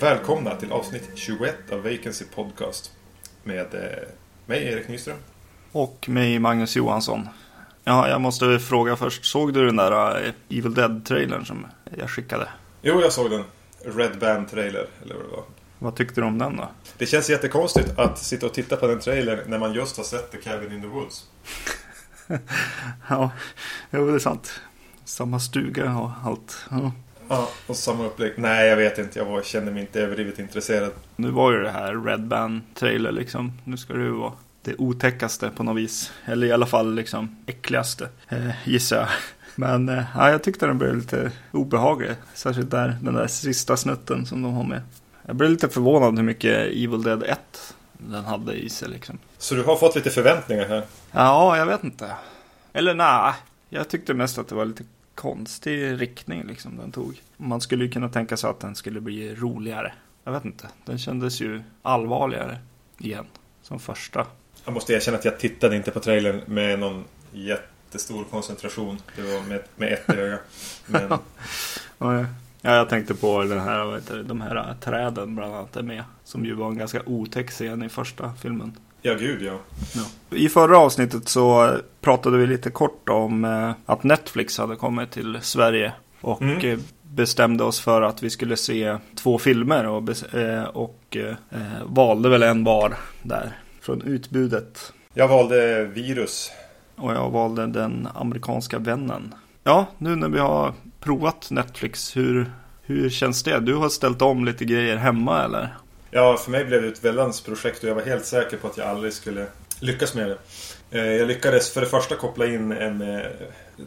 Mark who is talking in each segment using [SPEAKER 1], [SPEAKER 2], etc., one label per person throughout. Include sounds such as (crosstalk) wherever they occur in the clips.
[SPEAKER 1] Välkomna till avsnitt 21 av Vacancy Podcast. Med eh, mig Erik Nyström.
[SPEAKER 2] Och mig Magnus Johansson. Ja, jag måste fråga först. Såg du den där eh, Evil Dead-trailern som jag skickade?
[SPEAKER 1] Jo, jag såg den. Red Band-trailer, eller vad det var.
[SPEAKER 2] Vad tyckte du om den då?
[SPEAKER 1] Det känns jättekonstigt att sitta och titta på den trailern när man just har sett The Cabin in the Woods. (laughs)
[SPEAKER 2] ja, jo, det är sant. Samma stuga och allt. Ja.
[SPEAKER 1] Ja, och samma upplägg. Nej, jag vet inte. Jag var, kände mig inte överdrivet intresserad.
[SPEAKER 2] Nu var ju det här Red Band-trailer liksom. Nu ska det ju vara det otäckaste på något vis. Eller i alla fall liksom äckligaste, eh, gissar jag. Men eh, ja, jag tyckte den blev lite obehaglig. Särskilt där, den där sista snutten som de har med. Jag blev lite förvånad hur mycket Evil Dead 1 den hade i sig liksom.
[SPEAKER 1] Så du har fått lite förväntningar här?
[SPEAKER 2] Ja, jag vet inte. Eller nej, jag tyckte mest att det var lite konstig riktning liksom den tog. Man skulle ju kunna tänka sig att den skulle bli roligare. Jag vet inte, den kändes ju allvarligare igen. Som första.
[SPEAKER 1] Jag måste erkänna att jag tittade inte på trailern med någon jättestor koncentration. Det var med, med ett öga. Men... (laughs)
[SPEAKER 2] ja, jag tänkte på den här, vad heter det, de här träden bland annat är med. Som ju var en ganska otäck scen i första filmen.
[SPEAKER 1] Ja, gud ja.
[SPEAKER 2] ja. I förra avsnittet så pratade vi lite kort om eh, att Netflix hade kommit till Sverige. Och mm. Eh, bestämde oss för att vi skulle se två filmer och, eh, och valde väl en var där från utbudet.
[SPEAKER 1] Jag valde Virus.
[SPEAKER 2] Och jag valde Den amerikanska vännen. Ja, nu när vi har provat Netflix, hur, hur känns det? Du har ställt om lite grejer hemma eller?
[SPEAKER 1] Ja, för mig blev det ett väldans projekt och jag var helt säker på att jag aldrig skulle lyckas med det. Eh, jag lyckades för det första koppla in en eh,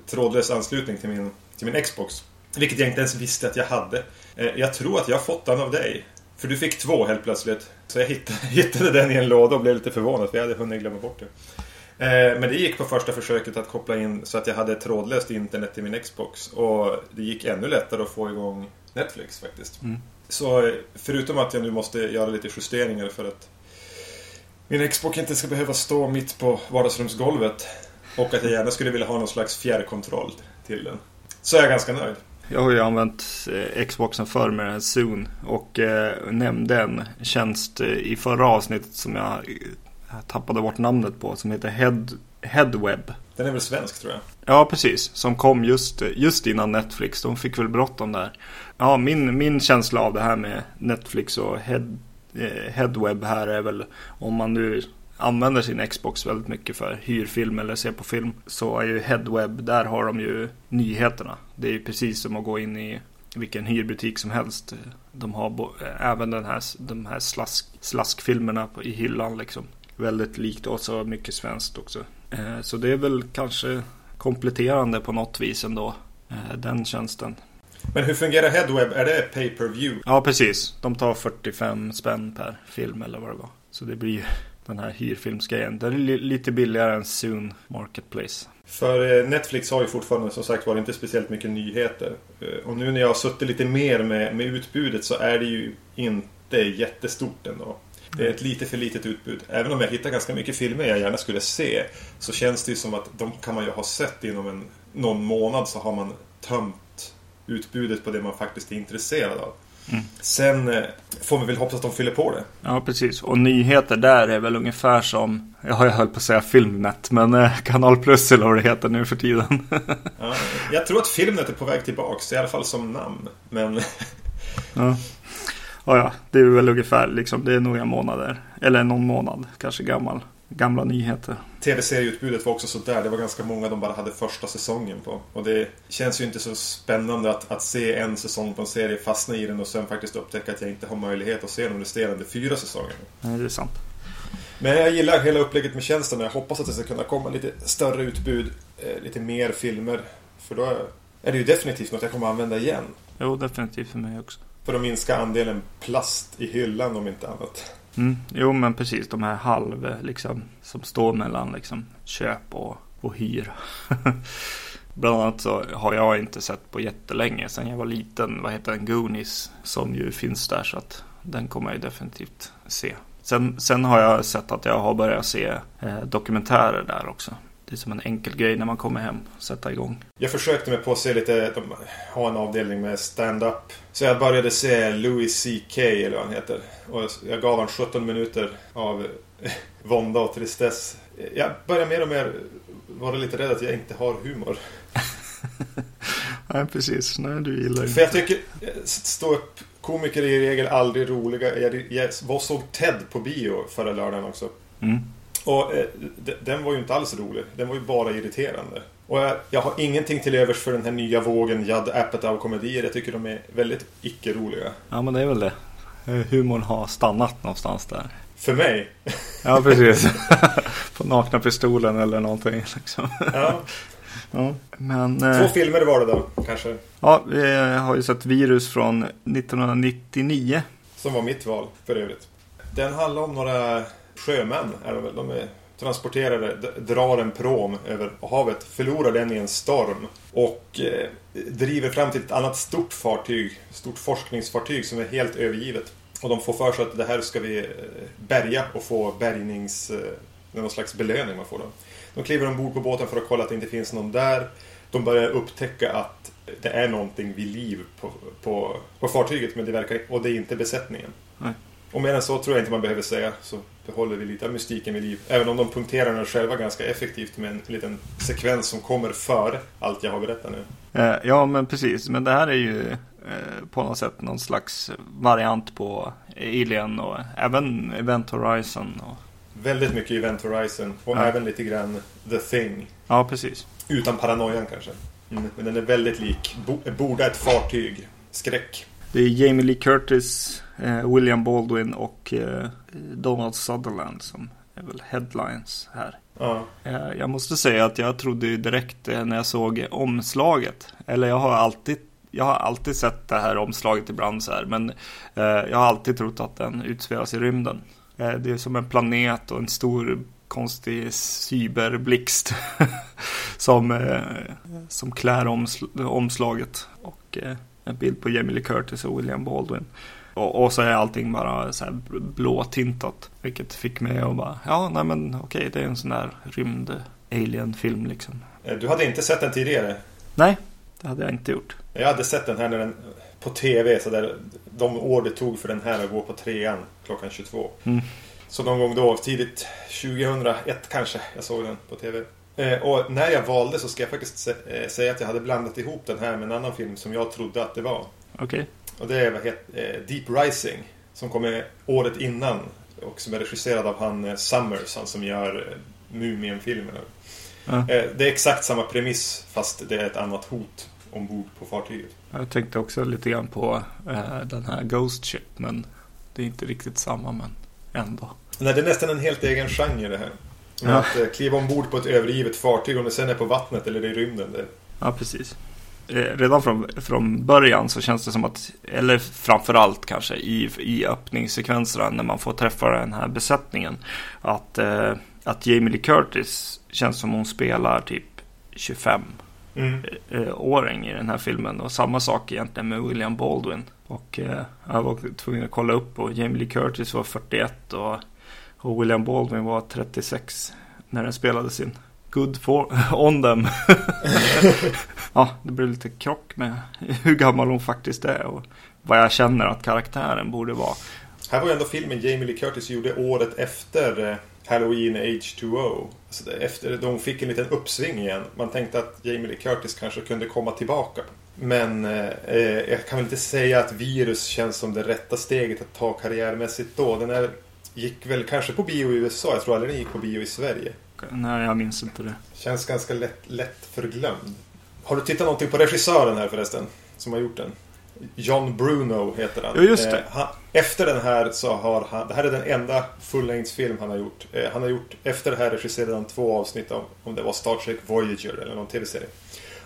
[SPEAKER 1] trådlös anslutning till min, till min Xbox. Vilket jag inte ens visste att jag hade. Eh, jag tror att jag har fått den av dig. För du fick två helt plötsligt. Så jag hittade, (laughs) hittade den i en låda och blev lite förvånad för jag hade hunnit glömma bort det. Men det gick på första försöket att koppla in så att jag hade trådlöst internet till min Xbox. Och det gick ännu lättare att få igång Netflix faktiskt. Mm. Så förutom att jag nu måste göra lite justeringar för att min Xbox inte ska behöva stå mitt på vardagsrumsgolvet och att jag gärna skulle vilja ha någon slags fjärrkontroll till den. Så är jag ganska nöjd.
[SPEAKER 2] Jag har ju använt eh, Xboxen förr med den Zoom och eh, nämnde en tjänst eh, i förra avsnittet som jag tappade bort namnet på som heter Head, Headweb.
[SPEAKER 1] Den är väl svensk tror jag?
[SPEAKER 2] Ja, precis. Som kom just, just innan Netflix. De fick väl bråttom där. Ja, min, min känsla av det här med Netflix och head, eh, Headweb här är väl om man nu använder sin Xbox väldigt mycket för hyrfilm eller se på film så är ju Headweb, där har de ju nyheterna. Det är ju precis som att gå in i vilken hyrbutik som helst. De har även den här, de här slask, slaskfilmerna i hyllan liksom. Väldigt likt och så mycket svenskt också. Eh, så det är väl kanske kompletterande på något vis ändå. Eh, den tjänsten.
[SPEAKER 1] Men hur fungerar Headweb? Är det pay per view?
[SPEAKER 2] Ja, precis. De tar 45 spänn per film eller vad det var. Så det blir den här hyrfilmsgrejen. Den är lite billigare än Soon Marketplace.
[SPEAKER 1] För eh, Netflix har ju fortfarande som sagt var inte speciellt mycket nyheter. Och nu när jag har suttit lite mer med, med utbudet så är det ju inte jättestort ändå. Det är ett lite för litet utbud. Även om jag hittar ganska mycket filmer jag gärna skulle se så känns det ju som att de kan man ju ha sett inom en, någon månad så har man tömt utbudet på det man faktiskt är intresserad av. Mm. Sen eh, får vi väl hoppas att de fyller på det.
[SPEAKER 2] Ja, precis. Och nyheter där är väl ungefär som, jag har ju höll på att säga Filmnet, men eh, Kanal Plus eller vad det heter nu för tiden.
[SPEAKER 1] ja, jag tror att Filmnet är på väg tillbaks, i alla fall som namn. Men...
[SPEAKER 2] ja ja, ja, det är väl ungefär liksom, det är några månader. Eller någon månad kanske gammal. Gamla nyheter.
[SPEAKER 1] Tv-serieutbudet var också sådär. Det var ganska många de bara hade första säsongen på. Och det känns ju inte så spännande att, att se en säsong på en serie, fastna i den och sen faktiskt upptäcka att jag inte har möjlighet att se de resterande fyra säsongerna.
[SPEAKER 2] Nej, det är sant.
[SPEAKER 1] Men jag gillar hela upplägget med tjänsten och jag hoppas att det ska kunna komma lite större utbud, eh, lite mer filmer. För då är det ju definitivt något jag kommer att använda igen.
[SPEAKER 2] Jo, definitivt för mig också.
[SPEAKER 1] För att minska andelen plast i hyllan om inte annat.
[SPEAKER 2] Mm, jo men precis de här halv liksom som står mellan liksom köp och, och hyr. (laughs) Bland annat så har jag inte sett på jättelänge Sen jag var liten. Vad heter den? Goonies. Som ju finns där så att den kommer jag definitivt se. Sen, sen har jag sett att jag har börjat se eh, dokumentärer där också. Det är som en enkel grej när man kommer hem. Sätta igång.
[SPEAKER 1] Jag försökte mig på att se lite, de har en avdelning med stand-up. Så jag började se Louis CK eller vad han heter. Och jag gav han 17 minuter av (laughs) vånda och tristess. Jag börjar mer och mer vara lite rädd att jag inte har humor. (laughs)
[SPEAKER 2] Nej, precis. Nej, du gillar
[SPEAKER 1] För jag tycker stå upp komiker är i regel aldrig roliga. Jag, jag var såg Ted på bio förra lördagen också.
[SPEAKER 2] Mm.
[SPEAKER 1] Och eh, den var ju inte alls rolig. Den var ju bara irriterande. Och jag, jag har ingenting till övers för den här nya vågen Judd Apatow-komedier. Jag tycker de är väldigt icke-roliga.
[SPEAKER 2] Ja, men det är väl det. Eh, Humorn har stannat någonstans där.
[SPEAKER 1] För mig. (laughs)
[SPEAKER 2] Ja, precis. (laughs) på nakna pistolen eller någonting. Liksom.
[SPEAKER 1] Ja. (laughs)
[SPEAKER 2] Ja, men...
[SPEAKER 1] Två
[SPEAKER 2] Eh,
[SPEAKER 1] filmer var det då, kanske.
[SPEAKER 2] ja, vi har ju sett Virus från 1999.
[SPEAKER 1] Som var mitt val, för övrigt. Den handlar om några sjömän, är de väl. De är transporterade, drar en prom över havet, förlorar den i en storm och eh, driver fram till ett annat stort fartyg, stort forskningsfartyg som är helt övergivet. Och de får för sig att det här ska vi eh, bärga och få bärgnings... Eh, någon slags belöning man får då. De kliver ombord på båten för att kolla att det inte finns någon där. De börjar upptäcka att det är någonting vid liv på, på, på fartyget men det verkar, och det är inte besättningen.
[SPEAKER 2] Nej.
[SPEAKER 1] Och mer än så tror jag inte man behöver säga så behåller vi lite av mystiken vid liv. Även om de punkterar den själva ganska effektivt med en liten sekvens som kommer före allt jag har berättat nu.
[SPEAKER 2] Eh, ja, men precis. Men det här är ju eh, på något sätt någon slags variant på Alien och även Event Horizon. Och...
[SPEAKER 1] Väldigt mycket Event Horizon och
[SPEAKER 2] Ja.
[SPEAKER 1] även lite grann The Thing.
[SPEAKER 2] Ja, precis.
[SPEAKER 1] Utan paranoian kanske. Mm. Men den är väldigt lik. Bo- Borda ett fartyg. Skräck.
[SPEAKER 2] Det är Jamie Lee Curtis, eh, William Baldwin och eh, Donald Sutherland som är väl headlines här.
[SPEAKER 1] Ja.
[SPEAKER 2] Eh, Jag måste säga att jag trodde direkt när jag såg omslaget. Eller jag har alltid, jag har alltid sett det här omslaget ibland så här. Men jag har alltid trott att den utspelas i rymden. Det är som en planet och en stor konstig cyberblixt. (laughs) som, som klär omsl- omslaget. Och en bild på Jamie Lee Curtis och William Baldwin. Och, och så är allting bara så här blåtintat. Vilket fick mig att bara, ja nej men okej det är en sån där rymd alien-film liksom.
[SPEAKER 1] Eh, Du hade inte sett den tidigare?
[SPEAKER 2] Nej, det hade jag inte gjort.
[SPEAKER 1] Jag hade sett den här när den, på TV, så där, de år det tog för den här att gå på trean klockan 22.
[SPEAKER 2] Mm.
[SPEAKER 1] Så någon gång då, tidigt 2001 kanske, jag såg den på TV. Eh, och när jag valde så ska jag faktiskt eh, säga att jag hade blandat ihop den här med en annan film som jag trodde att det var.
[SPEAKER 2] Okej.
[SPEAKER 1] Och det är vad heter, eh, Deep Rising. Som kommer året innan. Och som är regisserad av han Summers, han som gör Mumien-filmerna.
[SPEAKER 2] Ja.
[SPEAKER 1] Det är exakt samma premiss fast det är ett annat hot ombord på fartyget.
[SPEAKER 2] Jag tänkte också lite grann på eh, den här Ghost Ship. Men det är inte riktigt samma men ändå.
[SPEAKER 1] Nej, det är nästan en helt egen genre det här.
[SPEAKER 2] Ja.
[SPEAKER 1] Att eh, kliva ombord på ett övergivet fartyg om det sen är på vattnet eller i rymden. Det,
[SPEAKER 2] Ja, precis. Eh, Redan från, från början så känns det som att, eller framförallt kanske i, i öppningssekvenserna när man får träffa den här besättningen. Att, eh, att Jamie Lee Curtis känns som hon spelar typ 25
[SPEAKER 1] mm.
[SPEAKER 2] eh, åring i den här filmen. Och samma sak egentligen med William Baldwin. Och eh, jag var tvungen att kolla upp och Jamie Lee Curtis var 41 och, och William Baldwin var 36 när den spelades in. Good for (laughs) on them. (laughs) ja, det blev lite krock med hur gammal hon faktiskt är och vad jag känner att karaktären borde vara.
[SPEAKER 1] Här var ju ändå filmen Jamie Lee Curtis gjorde året efter eh, Halloween H2O. Alltså det- efter då hon fick en liten uppsving igen. Man tänkte att Jamie Lee Curtis kanske kunde komma tillbaka. Men eh, eh jag kan väl inte säga att Virus känns som det rätta steget att ta karriärmässigt då. Den är gick väl kanske på bio i USA. Jag tror aldrig den gick på bio i Sverige.
[SPEAKER 2] Nej, jag minns inte det.
[SPEAKER 1] Känns ganska lätt, lätt förglömd. Har du tittat någonting på regissören här förresten? Som har gjort den? John Bruno heter han.
[SPEAKER 2] Ja, just det.
[SPEAKER 1] Eh, han, efter den här så har han... Det här är den enda fullängdsfilm han har gjort. Eh, han har gjort... Efter det här regisserade han två avsnitt av... Om det var Star Trek Voyager eller någon tv-serie.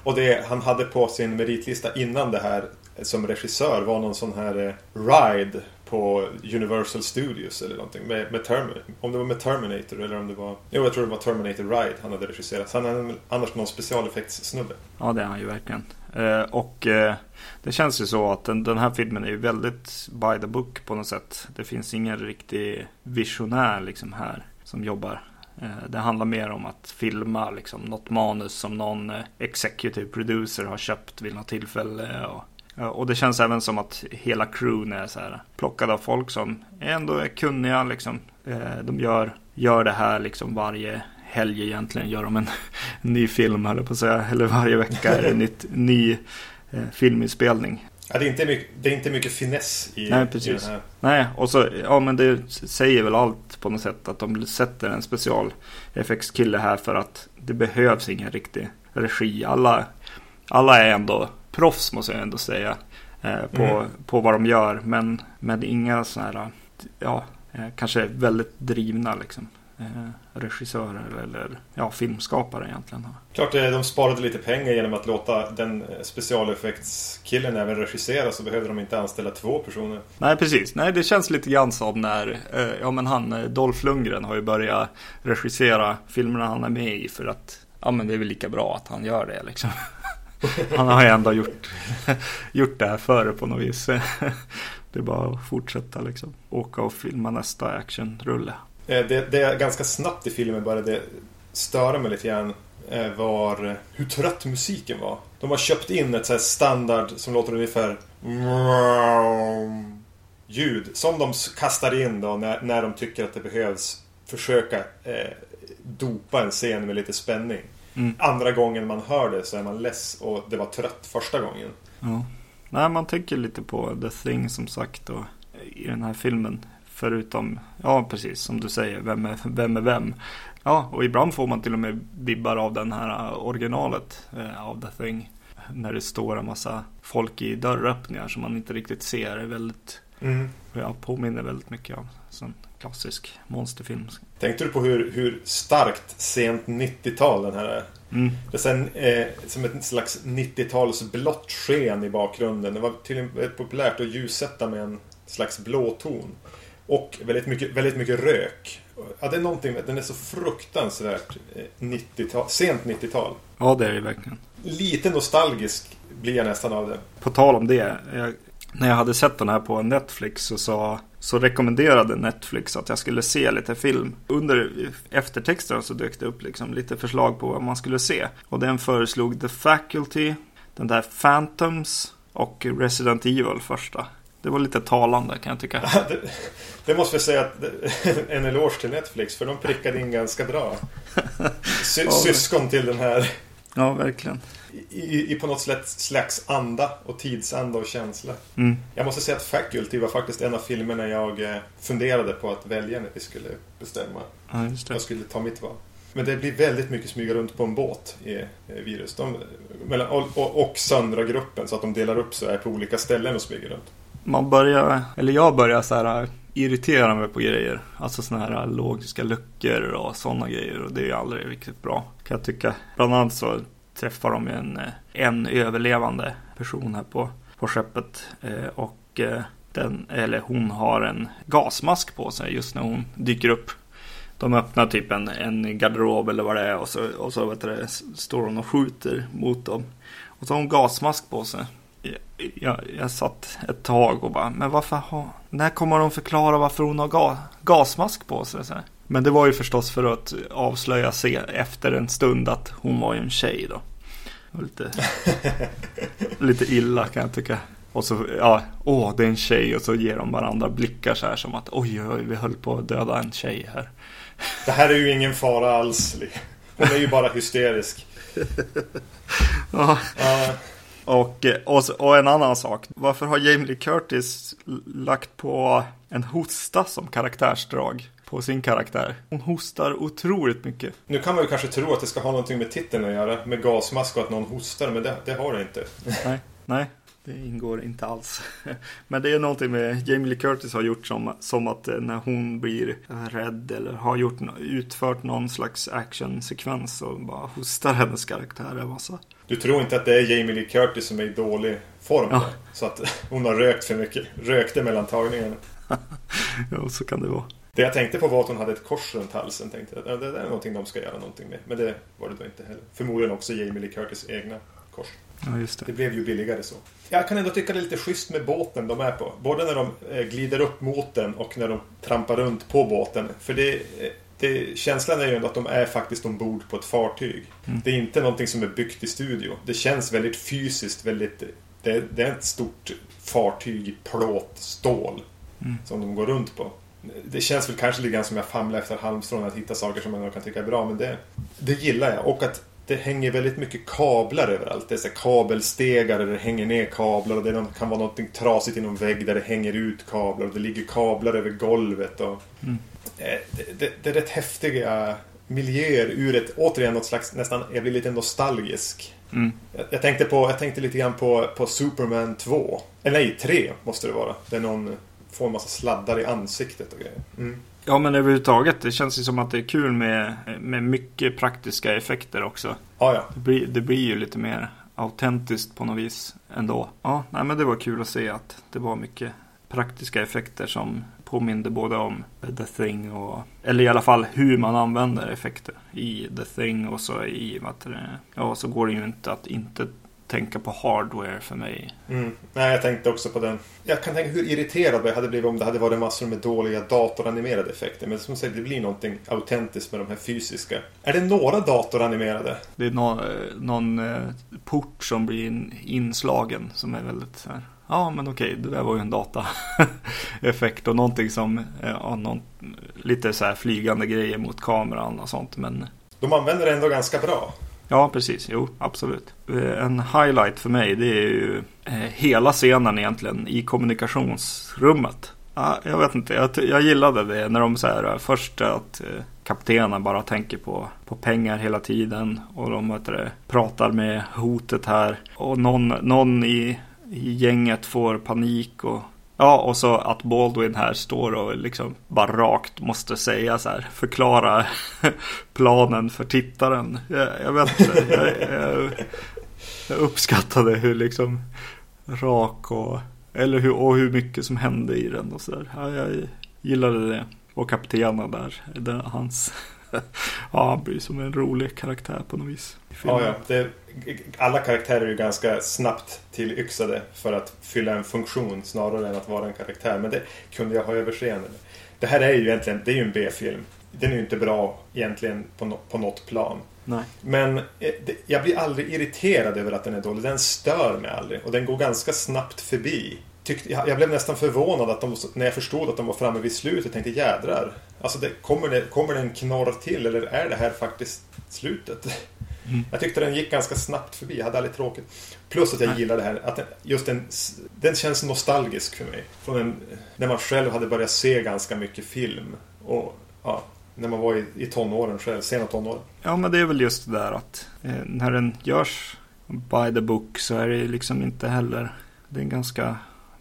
[SPEAKER 1] Och det han hade på sin meritlista innan det här eh, som regissör var någon sån här eh, ride på Universal Studios eller någonting. Med, med Terminator. Om det var med Terminator eller om det var... Jo, jag tror det var Terminator Ride han hade regisserat. Han är annars någon specialeffektssnubbe.
[SPEAKER 2] Ja, det är han ju verkligen. Eh, och eh, det känns ju så att den, den, här filmen är ju väldigt by the book på något sätt. Det finns ingen riktig visionär liksom här som jobbar. Eh, det handlar mer om att filma liksom, något manus som någon eh, executive producer har köpt vid något tillfälle. Och, och det känns även som att hela crewen är så här, plockad av folk som ändå är kunniga. Liksom. Eh, de gör, gör det här liksom varje helg egentligen. Gör de en, en (laughs) ny film, eller på att säga. Eller varje vecka är det (laughs) en ny eh, filminspelning.
[SPEAKER 1] Ja, det, är inte mycket, det är inte mycket finess i,
[SPEAKER 2] Nej, precis. i den här. Nej, och så, ja men det säger väl allt på något sätt att de sätter en specialeffektskille här för att det behövs ingen riktig regi. Alla, alla är ändå proffs måste jag ändå säga eh, på, mm. på vad de gör. Men, men inga sådana här, ja, eh, kanske väldigt drivna liksom eh, regissörer eller ja, filmskapare egentligen.
[SPEAKER 1] Klart de sparade lite pengar genom att låta den specialeffektskillen även regissera så behövde de inte anställa två personer.
[SPEAKER 2] Nej precis, nej det känns lite grann som när ja men han Dolph Lundgren har ju börjat regissera filmerna han är med i för att ja men det är väl lika bra att han gör det liksom. Han har ju ändå gjort, (laughs) gjort det här före på något vis. (laughs) Det är bara att fortsätta liksom. Åka och filma nästa actionrulle.
[SPEAKER 1] Eh, det, det är ganska snabbt i filmen började störa mig lite grann eh, var hur trött musiken var. De har köpt in ett så standard som låter ungefär ljud som de kastar in då när, när de tycker att det behövs försöka eh, dopa en scen med lite spänning. Mm. Andra gången man hör det så är man less och det var trött första gången.
[SPEAKER 2] Ja. Nej, man tänker lite på The Thing som sagt och i den här filmen. Förutom, ja precis som du säger, vem är vem? Är vem? Ja, och ibland får man till och med bibbar av den här originalet eh, av The Thing. När det står en massa folk i dörröppningar som man inte riktigt ser. är väldigt, mm. ja, påminner väldigt mycket om sån klassisk monsterfilm.
[SPEAKER 1] Tänkte du på hur, hur starkt sent 90-tal den här är? Mm. Det är sen, eh, som ett slags 90-tals blått sken i bakgrunden. Det var tydligen populärt att ljussätta med en slags blåton. Och väldigt mycket, väldigt mycket rök. Ja, det är någonting, den är så fruktansvärt 90 eh, sent 90-tal.
[SPEAKER 2] Ja, det är det verkligen.
[SPEAKER 1] Lite nostalgisk blir jag nästan av det.
[SPEAKER 2] På tal om det. Jag, när jag hade sett den här på Netflix så, sa, så rekommenderade Netflix att jag skulle se lite film. Under eftertexterna så dök det upp liksom lite förslag på vad man skulle se. Och den föreslog The Faculty, den där Phantoms och Resident Evil första. Det var lite talande kan jag tycka. (laughs)
[SPEAKER 1] det, det, måste vi säga att (laughs) en eloge till Netflix för de prickade in ganska bra. (laughs) Sy syskon till den här.
[SPEAKER 2] Ja, verkligen.
[SPEAKER 1] I, i på något slags anda och tidsanda och känsla. Mm. Jag måste säga att Faculty var faktiskt en av filmerna jag eh, funderade på att välja när vi skulle bestämma.
[SPEAKER 2] Ja.
[SPEAKER 1] Jag skulle ta mitt val. Men det blir väldigt mycket smyga runt på en båt i virus. De, mellan, och, och, och söndra gruppen så att de delar upp sig på olika ställen och smyger runt
[SPEAKER 2] man börjar, eller jag börjar så här irritera mig på grejer. Alltså sådana här logiska luckor och sådana grejer. Och det är aldrig riktigt bra kan jag tycka. Bland annat så träffar de en, eh, en överlevande person här på, på skeppet. Eh, och eh, den, eller hon har en gasmask på sig just när hon dyker upp. De öppnar typ en, en garderob eller vad det är och så, och så vet du, står hon och skjuter mot dem. Och så har hon gasmask på sig jag, jag satt ett tag och bara, men varför har, när kommer de förklara varför hon har ga, gasmask på sig? Så här. Men det var ju förstås för att avslöja se efter en stund att hon var ju en tjej då. Lite, (laughs) lite illa kan jag tycka. Och så, ja, åh det är en tjej och så ger de varandra blickar så här som att oj, oj, vi höll på att döda en tjej här.
[SPEAKER 1] Det här är ju ingen fara alls. Hon är ju bara hysterisk. (laughs)
[SPEAKER 2] ja. Uh. Och, och, och, en annan sak. Varför har Jamie Lee Curtis lagt på en hosta som karaktärsdrag på sin karaktär? Hon hostar otroligt mycket.
[SPEAKER 1] Nu kan man ju kanske tro att det ska ha någonting med titeln att göra. Med gasmask och att någon hostar. Men det, det har det inte. (laughs)
[SPEAKER 2] Nej, nej. Det ingår inte alls. (laughs) Men det är någonting med Jamie Lee Curtis har gjort som, som att eh, när hon blir rädd eller har gjort, utfört någon slags actionsekvens så bara hostar hennes karaktär en massa.
[SPEAKER 1] Du tror inte att det är Jamie Lee Curtis som är i dålig form? Ja. Så att (laughs) hon har rökt för mycket. Rökte mellan tagningarna.
[SPEAKER 2] ja, så kan det vara.
[SPEAKER 1] Det jag tänkte på var att hon hade ett kors runt halsen. Tänkte att det där är någonting de ska göra någonting med. Men det var det då inte heller. Förmodligen också Jamie Lee Curtis egna kors.
[SPEAKER 2] Ja, det.
[SPEAKER 1] Det blev ju billigare så. Jag kan ändå tycka det är lite schysst med båten de är på. Både när de eh, glider upp mot den och när de trampar runt på båten. För det, det, känslan är ju ändå att de är faktiskt ombord på ett fartyg. Mm. Det är inte någonting som är byggt i studio. Det känns väldigt fysiskt, väldigt... Det, det är ett stort fartyg i plåt, stål. Mm. Som de går runt på. Det känns väl kanske lite grann som jag famlar efter halmstrån att hitta saker som man kan tycka är bra. Men det, det gillar jag. Och att det hänger väldigt mycket kablar överallt. Det är så kabelstegar där det hänger ner kablar och det kan vara något trasigt i någon vägg där det hänger ut kablar och det ligger kablar över golvet. Och, mm. det, det, det, är rätt häftiga miljöer ur ett, återigen något slags nästan, jag blir lite nostalgisk. Mm. Jag, jag, tänkte på, jag tänkte lite grann på, på Superman 2. Eller nej, 3 måste det vara. Där någon får en massa sladdar i ansiktet och grejer. Mm.
[SPEAKER 2] Ja men överhuvudtaget, det känns ju som att det är kul med, med mycket praktiska effekter också.
[SPEAKER 1] Ja, ja.
[SPEAKER 2] Det blir, det blir ju lite mer autentiskt på något vis ändå. Ja, nej, men det var kul att se att det var mycket praktiska effekter som påminde både om The Thing och eller i alla fall hur man använder effekter i The Thing och så i vad det, ja så går det ju inte att inte tänka på hardware för mig.
[SPEAKER 1] Mm. Nej, jag tänkte också på den. Jag kan tänka hur irriterad jag hade blivit om det hade varit massor med dåliga datoranimerade effekter. Men som sagt, det blir någonting autentiskt med de här fysiska. Är det några datoranimerade?
[SPEAKER 2] Det är någon, någon eh, port som blir inslagen som är väldigt så här. Ja, men okej, det där var ju en dataeffekt (laughs) och någonting som, ja, någon, lite så här flygande grejer mot kameran och sånt. Men
[SPEAKER 1] de använder det ändå ganska bra.
[SPEAKER 2] Ja, precis. Jo, absolut. Eh, en highlight för mig det är ju eh, hela scenen egentligen i kommunikationsrummet. jag vet inte, jag, jag gillade det när de så här, eh, först att kaptenen bara tänker på, på pengar hela tiden och de vet det, pratar med hotet här och någon, någon i, i gänget får panik och Ja, och så att Baldwin här står och liksom bara rakt måste säga så här, förklara (laughs) planen för tittaren. Jag, jag vet inte, jag, jag, jag, uppskattade hur liksom rak och, eller hur, och hur mycket som hände i den och så där. Ja, jag gillade det. Och kaptenen där, det, hans, (laughs) ja han blir som en rolig karaktär på något vis.
[SPEAKER 1] Ja, ja. Det, alla karaktärer är ju ganska snabbt tillyxade för att fylla en funktion snarare än att vara en karaktär. Men det kunde jag ha överseende med. Det här är ju egentligen det är ju en B-film. Den är ju inte bra egentligen på, no på något plan.
[SPEAKER 2] Nej.
[SPEAKER 1] Men eh, det, jag blir aldrig irriterad över att den är dålig. Den stör mig aldrig. Och den går ganska snabbt förbi. Tyckte, jag, jag blev nästan förvånad att de, när jag förstod att de var framme vid slutet. tänkte jädrar. Alltså det, kommer, det, kommer det en knorr till eller är det här faktiskt slutet? Mm. Jag tyckte den gick ganska snabbt förbi. Jag hade aldrig tråkigt. Plus att jag Nej. gillar det här. Att den, just den, den känns nostalgisk för mig. Från en, när man själv hade börjat se ganska mycket film. Och ja, när man var i, i tonåren själv, sena tonåren.
[SPEAKER 2] Ja, men det är väl just det där att eh, när den görs by the book så är det liksom inte heller. Det är en ganska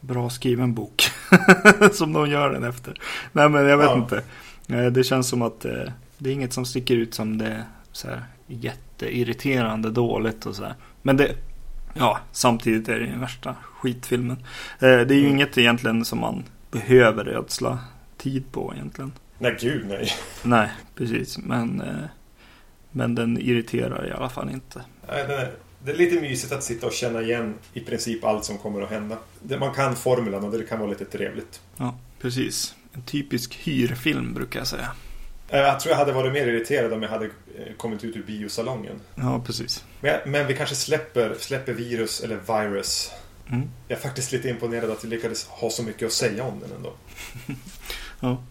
[SPEAKER 2] bra skriven bok (laughs) som de gör den efter. Nej, men jag vet ja. inte. Eh, det känns som att eh, det är inget som sticker ut som det så här, jätteirriterande dåligt och sådär. Men det, ja, samtidigt är det den värsta skitfilmen. Eh, det är ju mm. inget egentligen som man behöver ödsla tid på egentligen.
[SPEAKER 1] Nej, gud nej.
[SPEAKER 2] Nej, precis. Men, men den irriterar i alla fall inte.
[SPEAKER 1] Nej, det, är, det är lite mysigt att sitta och känna igen i princip allt som kommer att hända. Man kan formulan och det kan vara lite trevligt.
[SPEAKER 2] Ja, precis. En typisk hyrfilm brukar jag säga.
[SPEAKER 1] Eh, jag tror jag hade varit mer irriterad om jag hade eh, kommit ut ur biosalongen.
[SPEAKER 2] Ja, precis.
[SPEAKER 1] Men, men vi kanske släpper, släpper virus eller virus. Mm. Jag är faktiskt lite imponerad att vi lyckades ha så mycket att säga om den ändå.
[SPEAKER 2] ja.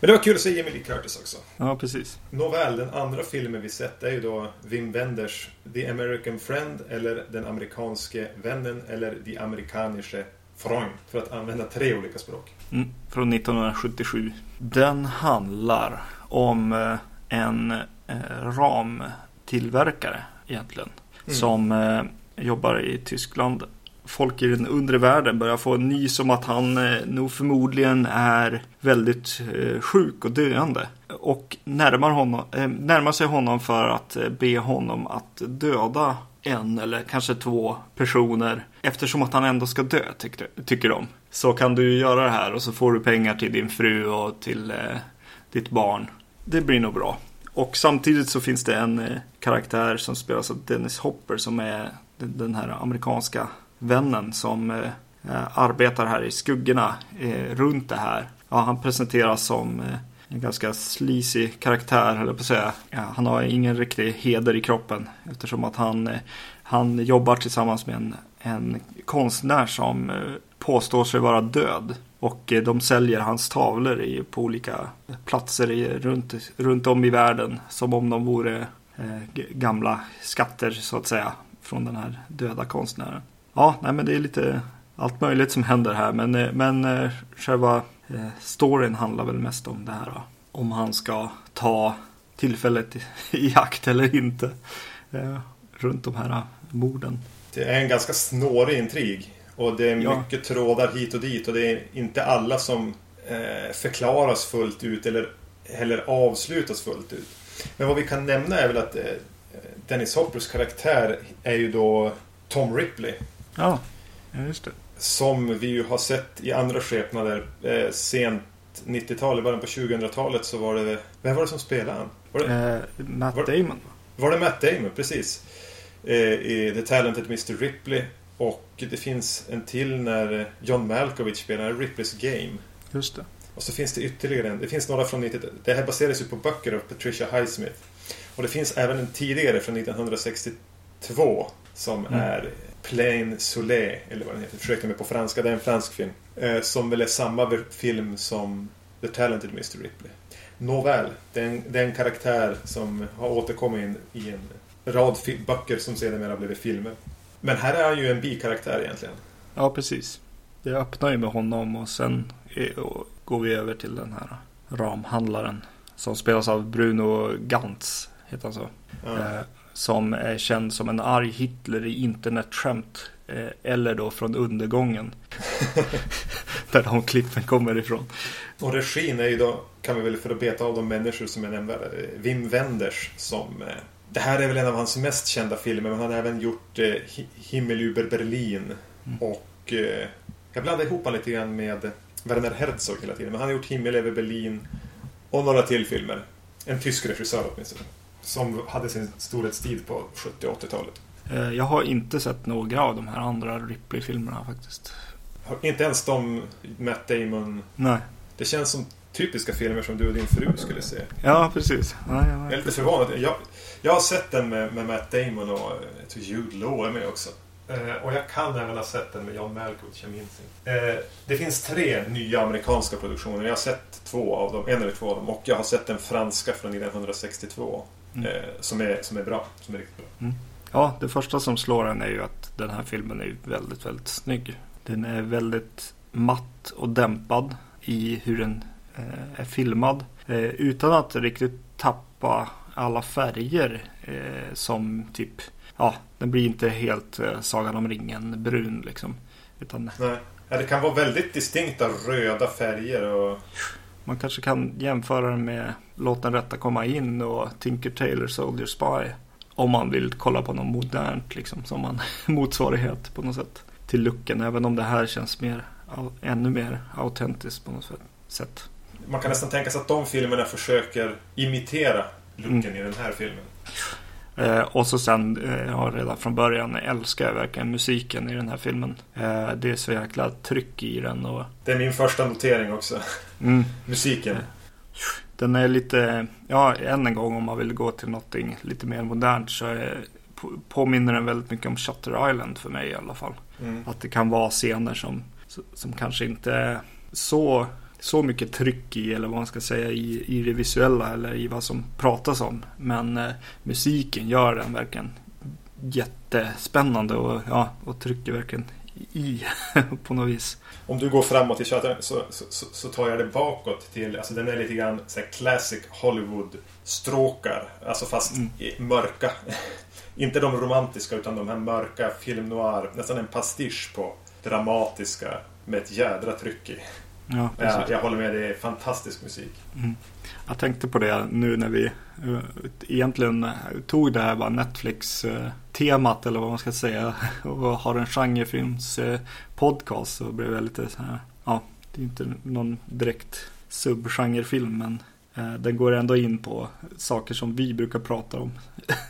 [SPEAKER 1] Men det var kul att se Emily Curtis också.
[SPEAKER 2] Ja, precis.
[SPEAKER 1] Nåväl, den andra filmen vi sett är ju då Wim Wenders The American Friend eller Den amerikanske vännen eller Die amerikanische Freund. För att använda tre olika språk.
[SPEAKER 2] Mm, från 1977. Den handlar om eh, en eh, ramtillverkare egentligen. Mm. Som eh, jobbar i Tyskland. Folk i den undre världen börjar få en nys om att han eh, nog förmodligen är väldigt eh, sjuk och döende. Och närmar, honom, eh, närmar sig honom för att be honom att döda en eller kanske två personer. Eftersom att han ändå ska dö, tycker, tycker de. Så kan du göra det här och så får du pengar till din fru och till eh, ditt barn. Det blir nog bra. Och samtidigt så finns det en eh, karaktär som spelas av Dennis Hopper som är den här amerikanska vännen som eh, arbetar här i skuggorna eh, runt det här. Ja, han presenteras som eh, en ganska sleazy karaktär, höll jag på att säga. Ja, han har ingen riktig heder i kroppen eftersom att han, eh, han jobbar tillsammans med en, en konstnär som eh, påstår sig vara död. Och eh, de säljer hans tavlor i, på olika platser i, runt, runt om i världen. Som om de vore eh, gamla skatter så att säga. Från den här döda konstnären. Ja, nej men det är lite allt möjligt som händer här. Men, eh, men eh, själva eh, storyn handlar väl mest om det här. Då. Om han ska ta tillfället i, (laughs) akt eller inte. Runt de här morden.
[SPEAKER 1] Det är en ganska snårig intrig. Och det är mycket ja. trådar hit och dit och det är inte alla som förklaras fullt ut eller heller avslutas fullt ut. Men vad vi kan nämna är väl att Dennis Hoppers karaktär är ju då Tom Ripley.
[SPEAKER 2] Ja, just det.
[SPEAKER 1] Som vi ju har sett i andra skepnader. Eh, sent 90-tal, i början på 2000-talet så var det... Vem var det som spelade han? Var
[SPEAKER 2] det, eh, Matt var, Damon.
[SPEAKER 1] Var det Matt Damon? Precis. Eh, I The Talented Mr. Ripley. Och det finns en till när John Malkovich spelar Ripley's Game.
[SPEAKER 2] Just det.
[SPEAKER 1] Och så finns det ytterligare en. Det finns några från 90 Det här baseras ju på böcker av Patricia Highsmith. Och det finns även en tidigare från 1962 som mm. är Plain Soleil, eller vad den heter. Försökte mig på franska, det är en fransk film. Eh, som väl är samma film som The Talented Mr. Ripley. Nåväl, det är, en, det är en karaktär som har återkommit i en rad böcker som sedermera blivit filmer. Men här är han ju en bikaraktär egentligen.
[SPEAKER 2] Ja, precis. Det öppnar ju med honom och sen går vi över till den här ramhandlaren. Som spelas av Bruno Gantz, heter han så. Ja. Eh, som är känd som en arg Hitler i internetskämt. Eh, eller då från undergången. (laughs) där de klippen kommer ifrån.
[SPEAKER 1] Och regin är ju då, kan vi väl för att beta av de människor som jag nämnde, Wim Wenders som eh, det här är väl en av hans mest kända filmer, men han har även gjort eh, Himmel über Berlin. Mm. Och eh, jag blandar ihop honom lite grann med Werner Herzog hela tiden. Men han har gjort Himmel över Berlin och några till filmer. En tysk regissör åtminstone. Som hade sin storhetstid på 70 och 80-talet.
[SPEAKER 2] Eh, jag har inte sett några av de här andra Ripley-filmerna faktiskt.
[SPEAKER 1] Inte ens de Matt Damon?
[SPEAKER 2] Nej.
[SPEAKER 1] Det känns som typiska filmer som du och din fru skulle se.
[SPEAKER 2] Ja, precis. Ja,
[SPEAKER 1] jag, jag är lite förvånad. Jag, jag har sett den med, med Matt Damon och jag tror Jude Law är med också. Eh, och jag kan även ha sett den med John Malkovich, jag minns inte. Eh, det finns tre nya amerikanska produktioner. Jag har sett två av dem, en eller två av dem. Och jag har sett den franska från 1962. Mm. Eh, som, är, som är bra, som är riktigt bra.
[SPEAKER 2] Mm. Ja, det första som slår en är ju att den här filmen är väldigt, väldigt snygg. Den är väldigt matt och dämpad i hur den eh, är filmad. Eh, utan att riktigt tappa alla färger eh, som typ, ja, den blir inte helt eh, Sagan om ringen brun liksom. Utan,
[SPEAKER 1] Nej. Ja, det kan vara väldigt distinkta röda färger och...
[SPEAKER 2] Man kanske kan jämföra den med Låt den rätta komma in och Tinker Tailor Soldier Spy. Om man vill kolla på något modernt liksom som en (laughs) motsvarighet på något sätt till looken. Även om det här känns mer, ännu mer autentiskt på något sätt.
[SPEAKER 1] Man kan nästan tänka sig att de filmerna försöker imitera looken mm. i den här filmen.
[SPEAKER 2] Eh, och så sen, eh, ja, redan från början älskar jag verkligen musiken i den här filmen. Eh, det är så jäkla tryck i den. Och...
[SPEAKER 1] Det är min första notering också. Mm. musiken.
[SPEAKER 2] Den är lite, ja än en gång om man vill gå till något lite mer modernt så är, påminner den väldigt mycket om Shutter Island för mig i alla fall. Mm. Att det kan vara scener som, som kanske inte är så så mycket tryck i, eller vad man ska säga, i, i det visuella eller i vad som pratas om. Men eh, musiken gör den verkligen jättespännande och, ja, och trycker verkligen i (laughs) på något vis.
[SPEAKER 1] Om du går framåt i chatten så, så, så, tar jag det bakåt till, alltså den är lite grann så classic Hollywood-stråkar. Alltså fast mm. mörka. (laughs) Inte de romantiska utan de här mörka film noir. Nästan en pastisch på dramatiska med ett jädra tryck i.
[SPEAKER 2] Ja,
[SPEAKER 1] ja, jag håller med, det är fantastisk musik.
[SPEAKER 2] Mm. Jag tänkte på det nu när vi egentligen tog det här bara Netflix-temat eller vad man ska säga (laughs) och har en genrefilms-podcast så blev jag lite så här, ja, det är inte någon direkt subgenrefilm men uh, den går ändå in på saker som vi brukar prata om.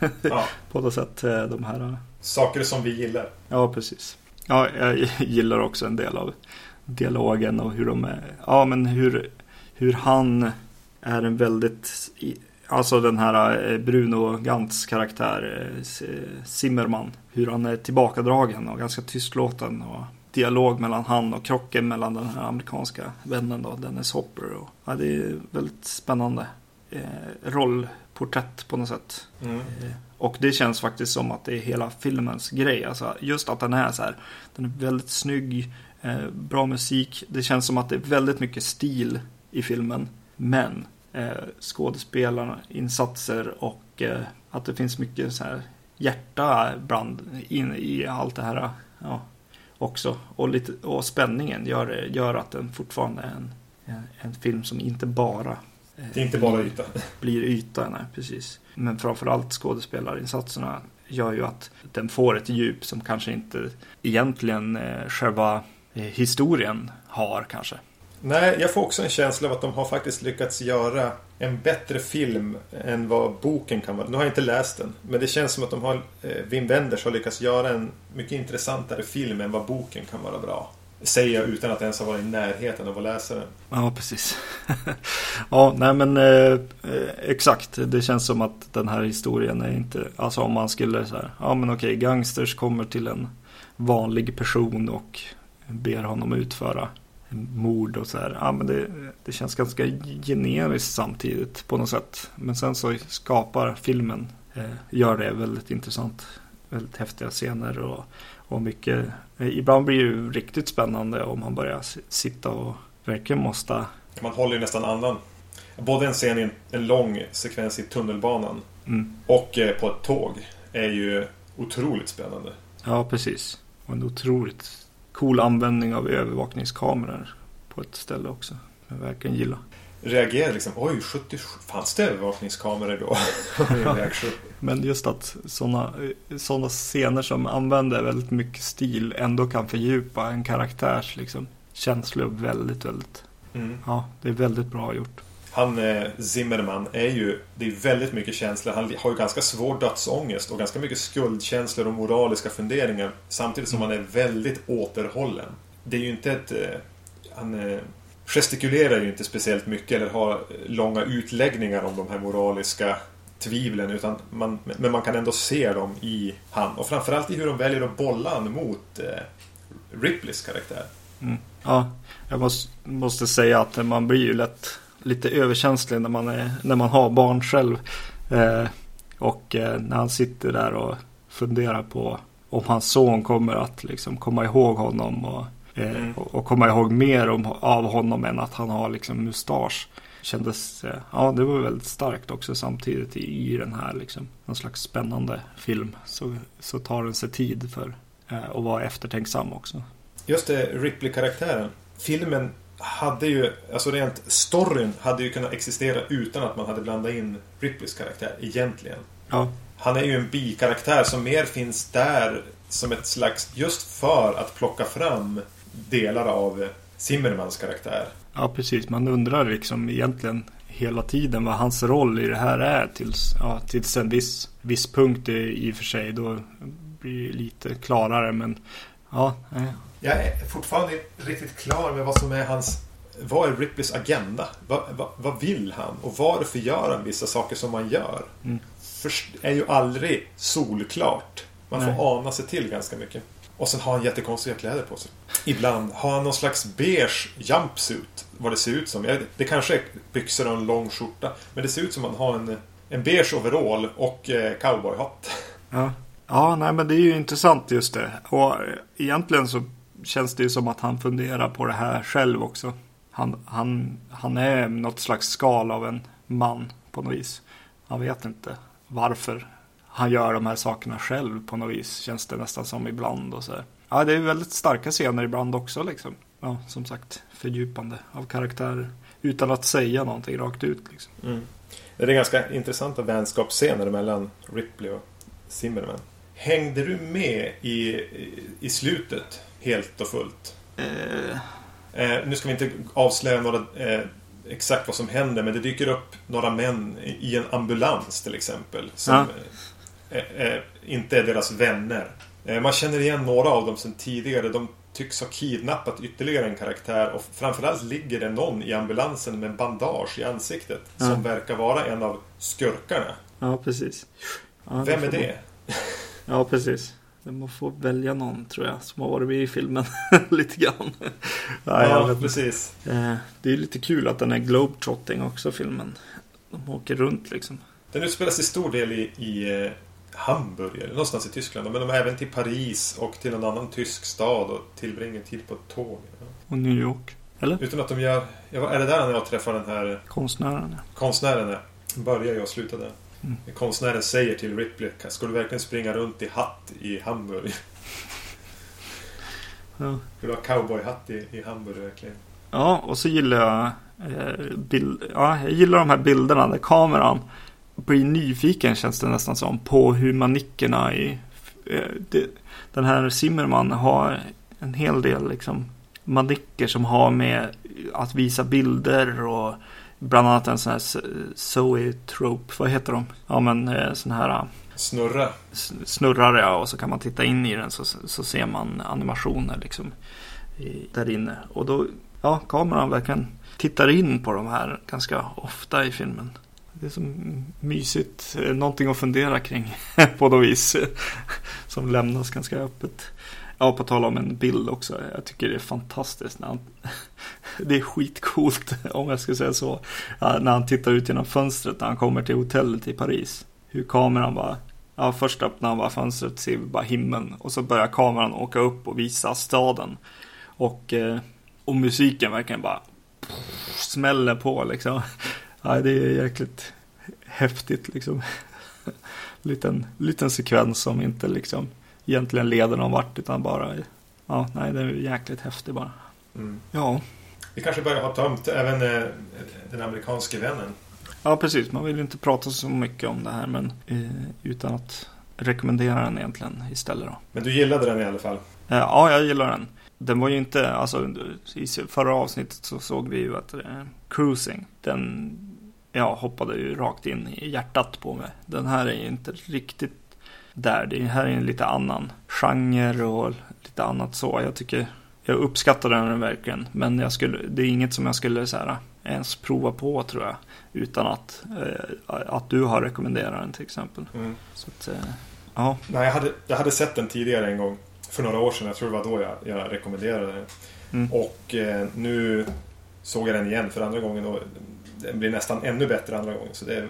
[SPEAKER 2] (laughs) Ja. på något sätt de här.
[SPEAKER 1] Saker som vi gillar.
[SPEAKER 2] Ja, precis. Ja, jag (laughs) gillar också en del av dialogen och hur de är, ja men hur, hur han är en väldigt, alltså den här eh, Bruno Gantz karaktär, eh, Zimmerman, hur han är tillbakadragen och ganska tystlåten och dialog mellan han och krocken mellan den här amerikanska vännen då, Dennis Hopper. Och, ja, det är väldigt spännande eh, rollporträtt på något sätt. Mm. Eh, och det känns faktiskt som att det är hela filmens grej. Alltså just att den är så här, den är väldigt snygg, eh, bra musik. Det känns som att det är väldigt mycket stil i filmen. Men eh, skådespelarna, insatser och eh, att det finns mycket så här hjärta brand in i allt det här ja, också. Och, lite, och spänningen gör, gör att den fortfarande är en, en film som inte bara
[SPEAKER 1] eh, det är inte bara yta.
[SPEAKER 2] Blir yta, nej precis. Men framförallt skådespelarinsatserna gör ju att den får ett djup som kanske inte egentligen eh, själva eh, historien har kanske.
[SPEAKER 1] Nej, jag får också en känsla av att de har faktiskt lyckats göra en bättre film än vad boken kan vara. Nu har jag inte läst den, men det känns som att de har, eh, Wim Wenders har lyckats göra en mycket intressantare film än vad boken kan vara bra. Säger jag utan att ens ha varit i närheten av att läsa den.
[SPEAKER 2] Ja, precis. (laughs) ja, nej men eh, eh, exakt. Det känns som att den här historien är inte, alltså om man skulle så här, ja men okej, gangsters kommer till en vanlig person och ber honom utföra mord och så här. Ja, men det, det känns ganska generiskt samtidigt på något sätt. Men sen så skapar filmen, eh, gör det väldigt intressant. Väldigt häftiga scener och, och mycket. Eh, ibland blir det ju riktigt spännande om man börjar sitta och verkligen måste.
[SPEAKER 1] Man håller ju nästan andan. Både en scen i en, lång sekvens i tunnelbanan mm. och eh, på ett tåg är ju otroligt spännande.
[SPEAKER 2] Ja, precis. Och en otroligt cool användning av övervakningskameror på ett ställe också. Jag verkligen gillar.
[SPEAKER 1] Reagerar liksom, oj, 70, fanns det övervakningskameror då? (laughs)
[SPEAKER 2] Men just att sådana såna scener som använder väldigt mycket stil ändå kan fördjupa en karaktärs liksom, känslor väldigt, väldigt. Mm. Ja, det är väldigt bra gjort
[SPEAKER 1] han eh, Zimmerman är ju, det är väldigt mycket känslor. Han har ju ganska svår dödsångest och ganska mycket skuldkänslor och moraliska funderingar. Samtidigt som han är väldigt återhållen. Det är ju inte ett... Eh, han eh, gestikulerar ju inte speciellt mycket eller har långa utläggningar om de här moraliska tvivlen. Utan man, men man kan ändå se dem i han. Och framförallt i hur de väljer att bolla han mot Ripleys karaktär.
[SPEAKER 2] Mm. Ja, jag måste, måste säga att man blir ju lätt lite överkänslig när man, är, när man har barn själv. Eh, och eh, när han sitter där och funderar på om hans son kommer att liksom komma ihåg honom och, eh, mm. och, och, komma ihåg mer om, av honom än att han har liksom mustasch. Kändes, eh, ja det var väldigt starkt också samtidigt i, i den här liksom, någon slags spännande film. Så, så tar den sig tid för eh, att vara eftertänksam också.
[SPEAKER 1] Just det, Ripley-karaktären. Filmen hade ju, alltså rent storyn hade ju kunnat existera utan att man hade blandat in Ripleys karaktär egentligen. Ja. Han är ju en bikaraktär som mer finns där som ett slags, just för att plocka fram delar av Zimmermans karaktär.
[SPEAKER 2] Ja, precis. Man undrar liksom egentligen hela tiden vad hans roll i det här är tills, ja, tills en viss, viss punkt i, i och för sig. Då blir det lite klarare, men ja.
[SPEAKER 1] Jag är fortfarande riktigt klar med vad som är hans... Vad är Ripleys agenda? Vad, vad, vad vill han? Och varför gör han vissa saker som han gör? Mm. Först är ju aldrig solklart. Man Nej. får ana sig till ganska mycket. Och sen har han jättekonstiga kläder på sig. Ibland har han någon slags beige jumpsuit. Vad det ser ut som. Det kanske är byxor och en lång skjorta. Men det ser ut som att han har en, en beige overall och eh, cowboyhatt.
[SPEAKER 2] Ja. ja, nej men det är ju intressant just det. Och egentligen så känns det ju som att han funderar på det här själv också. Han, han, han är något slags skal av en man på något vis. Han vet inte varför han gör de här sakerna själv på något vis. Känns det nästan som ibland och så här. Ja, det är väldigt starka scener ibland också liksom. Ja, som sagt, fördjupande av karaktär. utan att säga någonting rakt ut. Liksom.
[SPEAKER 1] Mm. Det är ganska intressanta vänskapsscener mellan Ripley och Zimmerman. Hängde du med i, i slutet helt och fullt?
[SPEAKER 2] Eh,
[SPEAKER 1] Eh, nu ska vi inte avslöja några, eh, exakt vad som händer men det dyker upp några män i, en ambulans till exempel. Som
[SPEAKER 2] Ja.
[SPEAKER 1] eh, inte är deras vänner. Man känner igen några av dem sedan tidigare. De tycks ha kidnappat ytterligare en karaktär och framförallt ligger det någon i ambulansen med bandage i ansiktet.
[SPEAKER 2] Ja.
[SPEAKER 1] Som verkar vara en av skurkarna.
[SPEAKER 2] ja, precis. Ja,
[SPEAKER 1] Vem är det? (laughs)
[SPEAKER 2] Ja, precis. Man får välja någon tror jag som har varit med i filmen (laughs) lite grann. Ja,
[SPEAKER 1] Ja, precis.
[SPEAKER 2] Eh, Det är lite kul att den är globetrotting också filmen. De åker runt liksom.
[SPEAKER 1] Den utspelas till stor del i, i eh, Hamburg, någonstans i Tyskland. Men de är även till Paris och till en annan tysk stad och tillbringar tid på ett tåg.
[SPEAKER 2] Och New York. Eller?
[SPEAKER 1] Utan att de gör... Är det där när jag träffar den här
[SPEAKER 2] Konstnären ja.
[SPEAKER 1] konstnären? är? Börjar jag och slutar där.
[SPEAKER 2] Mm.
[SPEAKER 1] Konstnären säger till Ripley, ska du verkligen springa runt i hatt i Hamburg?
[SPEAKER 2] Ja.
[SPEAKER 1] Ska du ha cowboyhatt i, i Hamburg verkligen?
[SPEAKER 2] Ja, och så gillar jag eh, bild, ja, jag gillar de här bilderna där kameran blir nyfiken känns det nästan som på hur manickerna i eh, det, den här Zimmerman har en hel del liksom manicker som har med att visa bilder och bland annat en sån här Zoe-trope, vad heter de? Ja men eh, sån här eh,
[SPEAKER 1] Snurra.
[SPEAKER 2] snurrar ja, och så kan man titta in i den så, så ser man animationer liksom i, där inne. Och då, ja, kameran verkligen tittar in på de här ganska ofta i filmen. Det är så mysigt, eh, någonting att fundera kring (laughs) på något vis. Som lämnas ganska öppet. Ja, på tal om en bild också. Jag tycker det är fantastiskt när han... (laughs) Det är skitcoolt om jag ska säga så. När han tittar ut genom fönstret när han kommer till hotellet i Paris. Hur kameran bara... Ja, först öppnar han bara fönstret ser vi bara himlen. Och så börjar kameran åka upp och visa staden. Och, eh, och musiken verkligen bara smäller på liksom. Ja, det är jäkligt häftigt liksom. (laughs) liten, liten sekvens som inte liksom egentligen leder någon vart utan bara Ja, nej, det är jäkligt häftigt bara.
[SPEAKER 1] Mm.
[SPEAKER 2] Ja,
[SPEAKER 1] Vi kanske börjar ha tömt även eh, den amerikanske vännen.
[SPEAKER 2] ja precis. Man vill ju inte prata så mycket om det här men eh, utan att rekommendera den egentligen istället då.
[SPEAKER 1] Men du gillade den i alla fall.
[SPEAKER 2] Eh, Ja, jag gillar den. Den var ju inte, alltså i förra avsnittet så såg vi ju att eh, Cruising, den ja, hoppade ju rakt in i hjärtat på mig. Den här är ju inte riktigt där. Det här är en lite annan genre och lite annat så. Jag tycker, jag uppskattar den verkligen. Men jag skulle, det är inget som jag skulle så här, ens prova på tror jag. Utan att, eh, att du har rekommenderat den till exempel.
[SPEAKER 1] Mm.
[SPEAKER 2] Så att, eh, ja.
[SPEAKER 1] Nej, jag hade, jag hade sett den tidigare en gång. För några år sedan. Jag tror det var då jag, jag rekommenderade den.
[SPEAKER 2] Mm.
[SPEAKER 1] Och eh, nu såg jag den igen för andra gången. Och den blir nästan ännu bättre andra gången. Så det är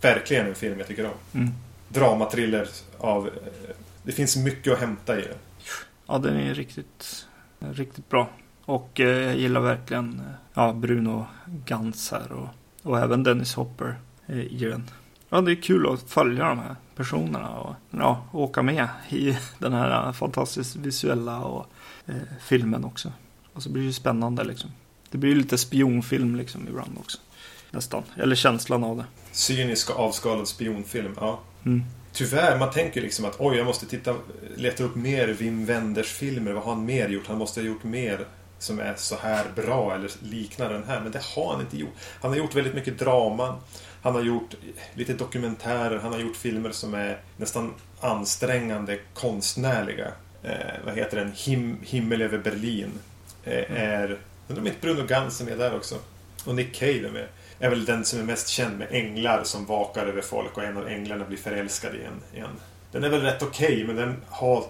[SPEAKER 1] verkligen en film jag tycker om.
[SPEAKER 2] Mm.
[SPEAKER 1] Dramatriller av... Det finns mycket att hämta i den.
[SPEAKER 2] Ja, den är riktigt, riktigt bra. Och eh, jag gillar verkligen eh, ja, Bruno Gantz här och, och även Dennis Hopper eh, i den. Ja, det är kul att följa de här personerna och ja, åka med i den här fantastiskt visuella och, eh, filmen också. Och så blir det spännande liksom. Det blir ju lite spionfilm liksom ibland också. Nästan, eller känslan av det.
[SPEAKER 1] Cynisk och avskalad spionfilm. Ja.
[SPEAKER 2] Mm.
[SPEAKER 1] Tyvärr, man tänker liksom att oj, jag måste titta, leta upp mer Wim Wenders filmer. Vad har han mer gjort? Han måste ha gjort mer som är så här bra eller liknar den här. Men det har han inte gjort. Han har gjort väldigt mycket drama. Han har gjort lite dokumentärer. Han har gjort filmer som är nästan ansträngande konstnärliga. Eh, vad heter den? Him Himmel över Berlin. Eh, är... Undrar om inte Bruno Ganz är med där också. Och Nick Cave är med. Är väl den som är mest känd med änglar som vakar över folk och en av änglarna blir förälskad i en. en. Den är väl rätt okej men den har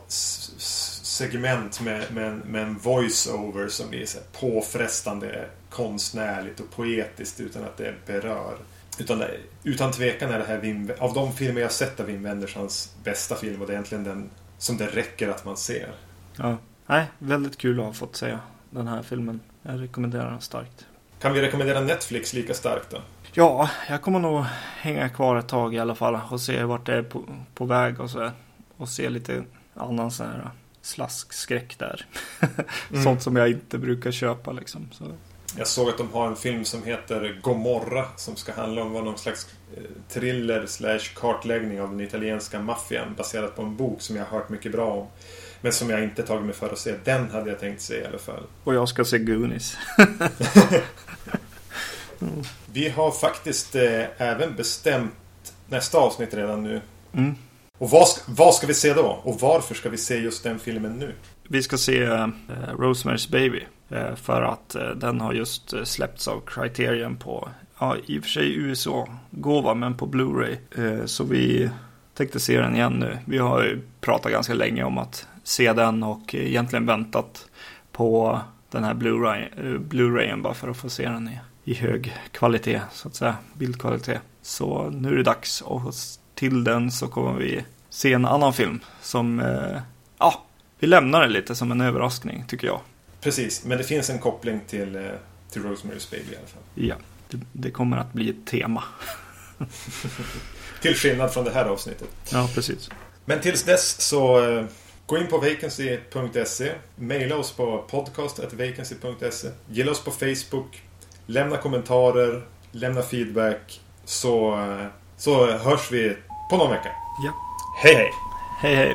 [SPEAKER 1] segment med, med, en, med en voice-over som blir så påfrestande konstnärligt och poetiskt utan att det berör. Utan, utan tvekan är det här Wim, av de filmer jag sett av Wim Wenders hans bästa film och det är egentligen den som det räcker att man ser.
[SPEAKER 2] Ja. Nej, väldigt kul att ha fått se den här filmen. Jag rekommenderar den starkt.
[SPEAKER 1] Kan vi rekommendera Netflix lika starkt då?
[SPEAKER 2] Ja, jag kommer nog hänga kvar ett tag i alla fall och se vart det är på, på väg och så. Och se lite annan sån här slaskskräck där. (laughs)
[SPEAKER 1] Mm.
[SPEAKER 2] Sånt som jag inte brukar köpa liksom. Så,
[SPEAKER 1] Jag såg att de har en film som heter Gomorra som ska handla om vad någon slags eh, thriller slash kartläggning av den italienska maffian baserat på en bok som jag har hört mycket bra om. Men som jag inte tagit mig för att se. Den hade jag tänkt se i alla fall.
[SPEAKER 2] Och jag ska se Goonies. (laughs)
[SPEAKER 1] Vi har faktiskt eh, även bestämt nästa avsnitt redan nu.
[SPEAKER 2] Mm.
[SPEAKER 1] Och vad ska, vad ska vi se då? Och varför ska vi se just den filmen nu?
[SPEAKER 2] Vi ska se eh, Rosemary's Baby. Eh, för att eh, den har just eh, släppts av Criterion på, ja i och för sig USA-gåva, men på Blu-ray. Eh, så vi tänkte se den igen nu. Vi har ju pratat ganska länge om att se den och egentligen väntat på den här eh, Blu-rayen bara för att få se den i, i hög kvalitet, så att säga, bildkvalitet. Så nu är det dags och till den så kommer vi se en annan film som, eh, ja, vi lämnar den lite som en överraskning tycker jag.
[SPEAKER 1] Precis, men det finns en koppling till, eh, till Rosemary's Baby i alla fall.
[SPEAKER 2] Ja, det, det kommer att bli ett tema. (laughs)
[SPEAKER 1] Till skillnad från det här avsnittet.
[SPEAKER 2] Ja, precis.
[SPEAKER 1] Men tills dess så eh, gå in på vacancy.se. Maila oss på podcast.vacancy.se. Gilla oss på Facebook. Lämna kommentarer. Lämna feedback. Så, så hörs vi på någon vecka.
[SPEAKER 2] Ja.
[SPEAKER 1] Hej hej!
[SPEAKER 2] Hej, hej.